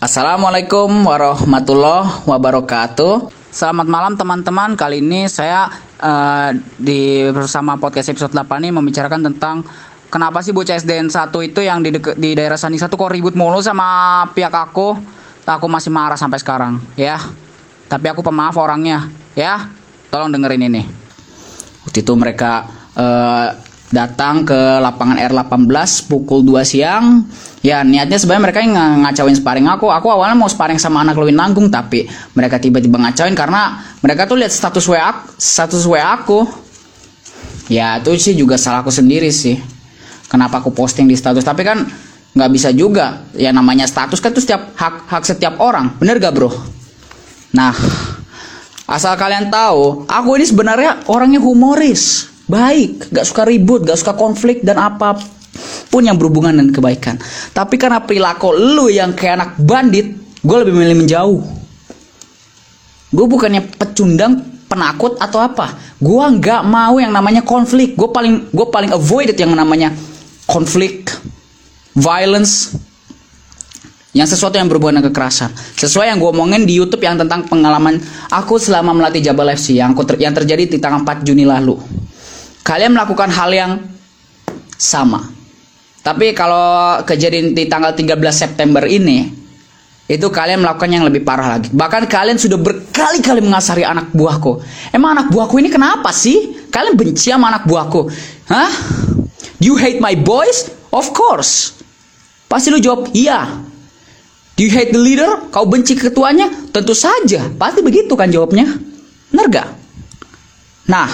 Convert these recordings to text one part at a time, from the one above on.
Assalamualaikum warahmatullahi wabarakatuh. Selamat malam teman-teman. Kali ini saya uh, di bersama podcast episode 8 ini membicarakan tentang kenapa sih bocah SDN 1 itu yang di deke, di daerah Sani 1 kok ribut mulu sama pihak aku. Aku masih marah sampai sekarang, ya. Tapi aku pemaaf orangnya, ya. Tolong dengerin ini. Waktu itu mereka uh, datang ke lapangan R18 pukul 2 siang. Ya niatnya sebenarnya mereka yang ngacauin sparring aku. Aku awalnya mau sparring sama anak Lewin Nanggung tapi mereka tiba-tiba ngacauin karena mereka tuh lihat status WA status WA aku. Ya itu sih juga salah aku sendiri sih. Kenapa aku posting di status. Tapi kan nggak bisa juga. Ya namanya status kan tuh setiap hak hak setiap orang. Bener gak bro? Nah asal kalian tahu aku ini sebenarnya orangnya humoris baik, gak suka ribut, gak suka konflik dan apa pun yang berhubungan dengan kebaikan. Tapi karena perilaku lu yang kayak anak bandit, gue lebih memilih menjauh. Gue bukannya pecundang, penakut atau apa. Gue nggak mau yang namanya konflik. Gue paling gue paling avoided yang namanya konflik, violence, yang sesuatu yang berhubungan dengan kekerasan. Sesuai yang gue omongin di YouTube yang tentang pengalaman aku selama melatih Jabal FC yang, ter yang terjadi di tanggal 4 Juni lalu kalian melakukan hal yang sama. Tapi kalau kejadian di tanggal 13 September ini, itu kalian melakukan yang lebih parah lagi. Bahkan kalian sudah berkali-kali mengasari anak buahku. Emang anak buahku ini kenapa sih? Kalian benci sama anak buahku? Hah? Do you hate my boys? Of course. Pasti lu jawab, iya. Do you hate the leader? Kau benci ketuanya? Tentu saja. Pasti begitu kan jawabnya. Bener gak? Nah,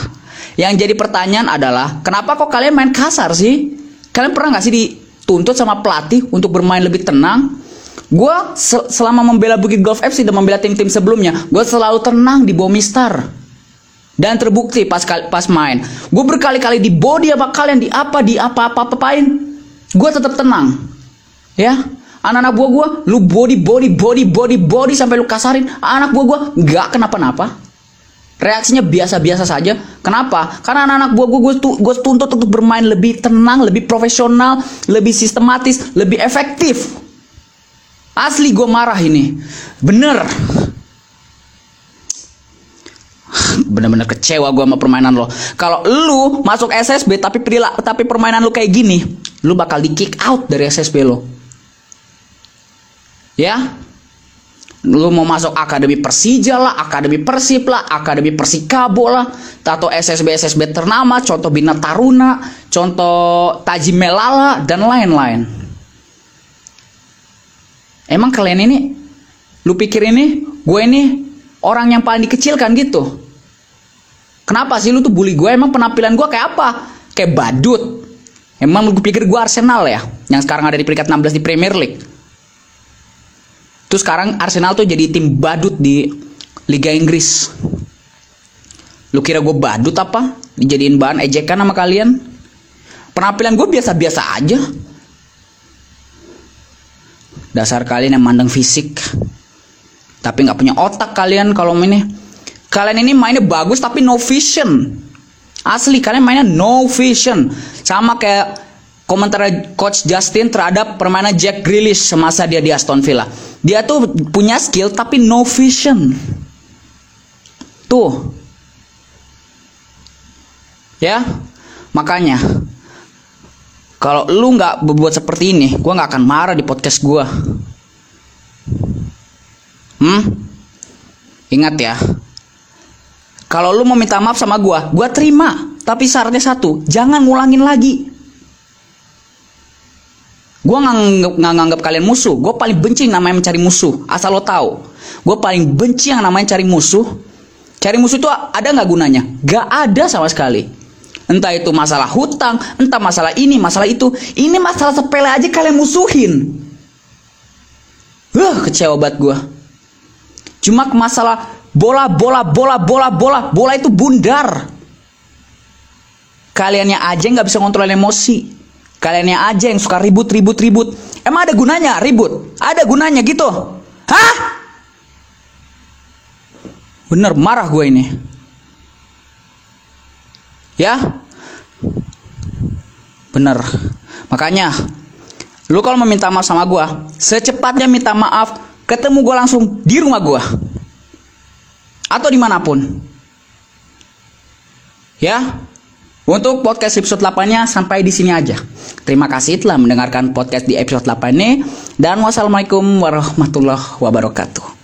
yang jadi pertanyaan adalah, kenapa kok kalian main kasar sih? Kalian pernah nggak sih dituntut sama pelatih untuk bermain lebih tenang? Gue sel selama membela Bukit Golf FC dan membela tim-tim sebelumnya, gue selalu tenang di bawah Mister. Dan terbukti pas pas main, gue berkali-kali di body apa kalian di apa di apa apa apain, gue tetap tenang, ya. Anak-anak buah gue, lu body body body body body sampai lu kasarin, anak buah gue nggak kenapa-napa reaksinya biasa-biasa saja. Kenapa? Karena anak-anak buah gue, gue tuntut untuk bermain lebih tenang, lebih profesional, lebih sistematis, lebih efektif. Asli gue marah ini. Bener. Bener-bener kecewa gue sama permainan lo. Kalau lu masuk SSB tapi perilaku tapi permainan lu kayak gini, lu bakal di kick out dari SSB lo. Ya, lu mau masuk akademi Persija lah, akademi Persib lah, akademi Persikabo lah, atau SSB SSB ternama, contoh Bina Taruna, contoh Taji Melala dan lain-lain. Emang kalian ini, lu pikir ini, gue ini orang yang paling dikecilkan gitu? Kenapa sih lu tuh bully gue? Emang penampilan gue kayak apa? Kayak badut. Emang lu pikir gue Arsenal ya? Yang sekarang ada di peringkat 16 di Premier League. Terus sekarang Arsenal tuh jadi tim badut di Liga Inggris. Lu kira gue badut apa? Dijadiin bahan ejekan sama kalian? Penampilan gue biasa-biasa aja. Dasar kalian yang mandang fisik. Tapi nggak punya otak kalian kalau ini. Kalian ini mainnya bagus tapi no vision. Asli kalian mainnya no vision. Sama kayak komentar coach Justin terhadap permainan Jack Grealish semasa dia di Aston Villa. Dia tuh punya skill tapi no vision. Tuh. Ya. Makanya kalau lu nggak berbuat seperti ini, gua nggak akan marah di podcast gua. Hmm? Ingat ya. Kalau lu mau minta maaf sama gua, gua terima. Tapi syaratnya satu, jangan ngulangin lagi. Gue nggak nganggap kalian musuh. Gue paling benci namanya mencari musuh. Asal lo tahu. Gue paling benci yang namanya cari musuh. Cari musuh itu ada nggak gunanya? Gak ada sama sekali. Entah itu masalah hutang, entah masalah ini, masalah itu. Ini masalah sepele aja kalian musuhin. Wah, kecewa banget gue. Cuma masalah bola, bola, bola, bola, bola. Bola itu bundar. Kaliannya aja nggak bisa kontrol emosi. Kaliannya aja yang suka ribut, ribut, ribut. Emang ada gunanya ribut? Ada gunanya gitu? Hah? Bener, marah gue ini. Ya? Bener. Makanya, lu kalau meminta maaf sama gue, secepatnya minta maaf ketemu gue langsung di rumah gue atau di mana pun ya untuk podcast episode 8-nya sampai di sini aja. Terima kasih telah mendengarkan podcast di episode 8 ini dan wassalamualaikum warahmatullahi wabarakatuh.